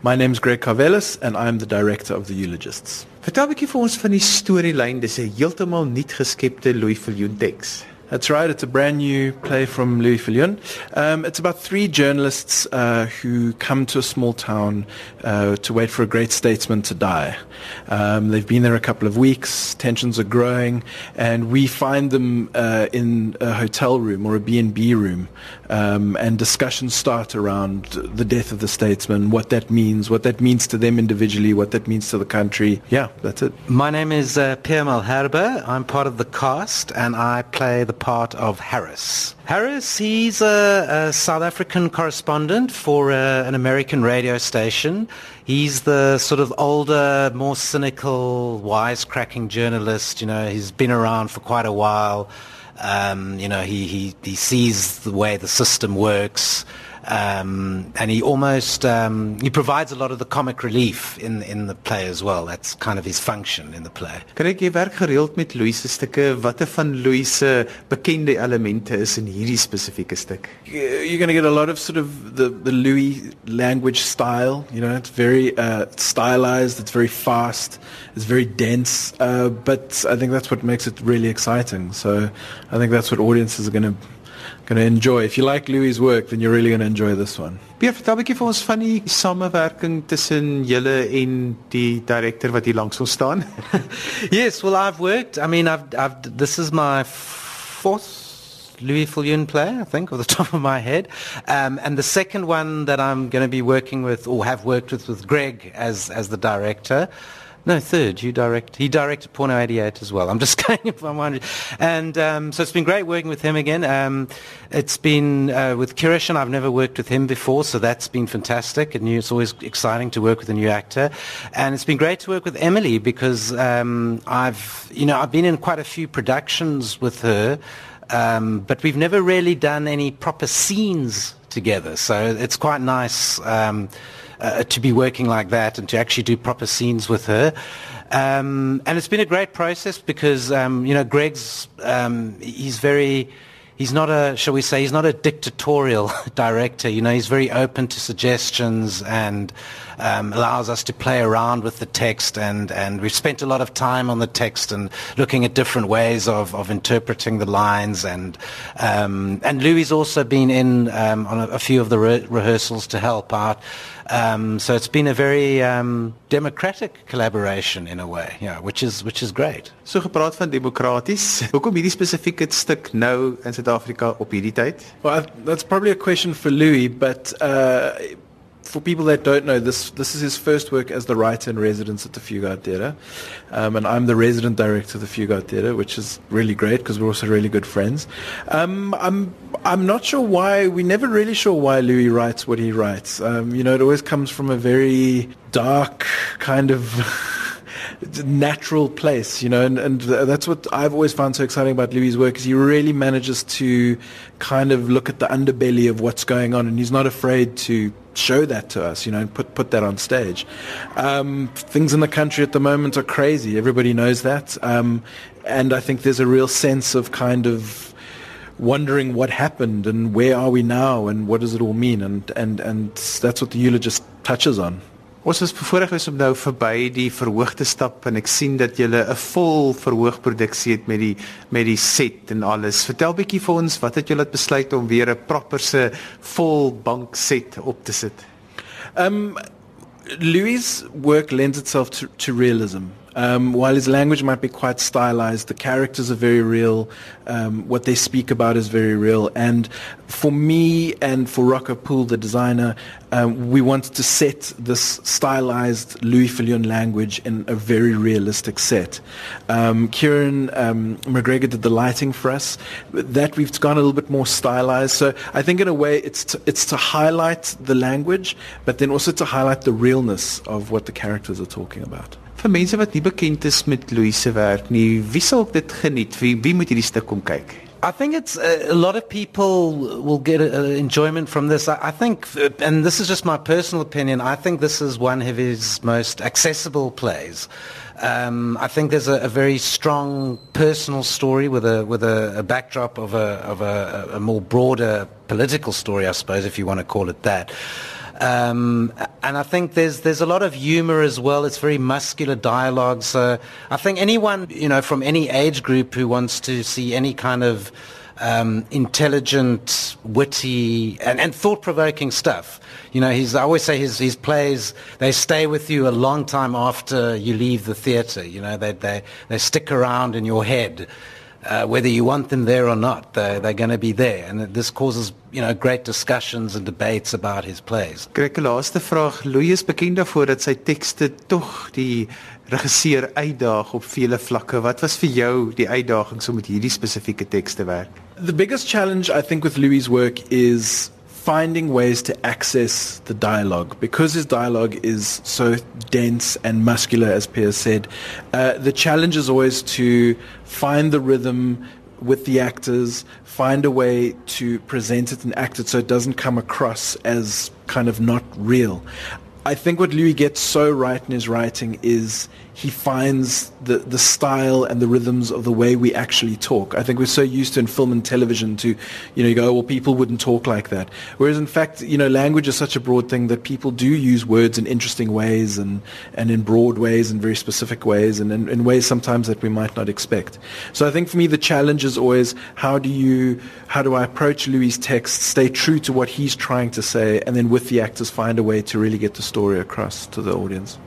My name's Greg Carvelis and I'm the director of the Eulogists. Vertel 'n bietjie vir ons van die storielyn. Dis 'n heeltemal nuut geskepte Louis Viljoen teks. That's right. It's a brand new play from Louis Viljoen. Um, it's about three journalists uh, who come to a small town uh, to wait for a great statesman to die. Um, they've been there a couple of weeks. Tensions are growing, and we find them uh, in a hotel room or a B&B room, um, and discussions start around the death of the statesman, what that means, what that means to them individually, what that means to the country. Yeah, that's it. My name is uh, Pierre Malherbe. I'm part of the cast, and I play the part of Harris. Harris, he's a, a South African correspondent for uh, an American radio station. He's the sort of older, more cynical, wisecracking journalist. You know, he's been around for quite a while. Um, you know, he, he, he sees the way the system works. Um, and he almost um, he provides a lot of the comic relief in in the play as well. That's kind of his function in the play. Ek jy werk gereeld met Louis se stukke? Watter van Louis se bekende elemente is in hierdie spesifieke stuk? You're going to get a lot of sort of the the Louis language style. You know, it's very uh, stylized. It's very fast. It's very dense. Uh, but I think that's what makes it really exciting. So I think that's what audiences are going to going to enjoy. If you like Louis' work, then you're really going to enjoy this one. Pierre, vertel 'n bietjie vir ons van die samewerking tussen julle en die direkteur wat hier langs ons staan. yes, well I've worked. I mean, I've I've this is my fourth Louis Viljoen play, I think, off the top of my head. Um, and the second one that I'm going to be working with, or have worked with, with Greg as, as the director. No, third. You direct. He directed Porno 88 as well. I'm just going if I'm wondering. And um, so it's been great working with him again. Um, it's been uh, with Kiroshan. I've never worked with him before, so that's been fantastic. And it's always exciting to work with a new actor. And it's been great to work with Emily because um, I've, you know, I've been in quite a few productions with her, um, but we've never really done any proper scenes together. So it's quite nice. Um, uh, to be working like that and to actually do proper scenes with her. Um, and it's been a great process because, um, you know, Greg's, um, he's very, he's not a, shall we say, he's not a dictatorial director. You know, he's very open to suggestions and um, allows us to play around with the text. And, and we've spent a lot of time on the text and looking at different ways of, of interpreting the lines. And, um, and Louis also been in um, on a, a, few of the re- rehearsals to help out. Um, so it's been a very um, democratic collaboration in a way, yeah, which is which is great. So gepraat van demokraties. Hoekom hierdie spesifieke stuk nou in Suid-Afrika op hierdie tyd? Well, that's probably a question for Louis, but uh, for people that don't know, this this is his first work as the writer in residence at the Fugard Theatre, um, and I'm the resident director of the Fugard Theatre, which is really great because we're also really good friends. Um, I'm I'm not sure why we're never really sure why Louis writes what he writes. Um, you know, it always comes from a very dark kind of. natural place, you know, and, and that's what I've always found so exciting about Louis' work is he really manages to kind of look at the underbelly of what's going on, and he's not afraid to show that to us, you know, put put that on stage. Um, things in the country at the moment are crazy. Everybody knows that, um, and I think there's a real sense of kind of wondering what happened and where are we now and what does it all mean, and and and that's what the eulogist touches on. Ons is bevoorreg om nou verby die verhoog te stap en ek sien dat jy 'n vol verhoogproduksie het met die met die set en alles. Vertel bietjie vir ons wat het julle besluit om weer 'n properse vol bank set op te sit? Um Louis' work lends itself to, to realism. Um, while his language might be quite stylized, the characters are very real. Um, what they speak about is very real. And for me and for Rocco Poole, the designer, um, we wanted to set this stylized Louis Viljoen language in a very realistic set. Um, Kieran um, McGregor did the lighting for us. That we've gone a little bit more stylized. So I think in a way it's to, it's to highlight the language, but then also to highlight the realness of what the characters are talking about. Vir mense wat nie bekend is met Louis se werk nie, wie sal dit geniet? Wie wie moet hierdie stuk kom kyk? I think it's uh, a lot of people will get a, a enjoyment from this. I, I think, uh, and this is just my personal opinion. I think this is one of his most accessible plays. Um, I think there's a, a, very strong personal story with a with a, a backdrop of a of a, a more broader political story, I suppose, if you want to call it that. Um, and I think there's there's a lot of humor as well. It's very muscular dialogue. So I think anyone you know from any age group who wants to see any kind of um, intelligent, witty, and, and thought-provoking stuff. You know, he's, I always say his, his plays, they stay with you a long time after you leave the theatre. You know, they, they, they stick around in your head. Uh, whether you want them there or not, they're, they're going to be there. And this causes, you know, great discussions and debates about his plays. Greg, laaste vraag. Louis is bekend daarvoor dat sy tekste tog die regisseur uitdaag op vele vlakke. Wat was vir jou die uitdagings om met hierdie spesifieke tekste werk? The biggest challenge I think with Louis' work is finding ways to access the dialogue because his dialogue is so dense and muscular, as Pierre said. Uh, the challenge is always to find the rhythm with the actors, find a way to present it and act it so it doesn't come across as kind of not real. I think what Louis gets so right in his writing is he finds the, the style and the rhythms of the way we actually talk. I think we're so used to in film and television to, you know, you go, oh, well, people wouldn't talk like that. Whereas in fact, you know, language is such a broad thing that people do use words in interesting ways and, and in broad ways and very specific ways and in, in ways sometimes that we might not expect. So I think for me, the challenge is always how do you, how do I approach Louis' text, stay true to what he's trying to say, and then with the actors find a way to really get the story across to the audience.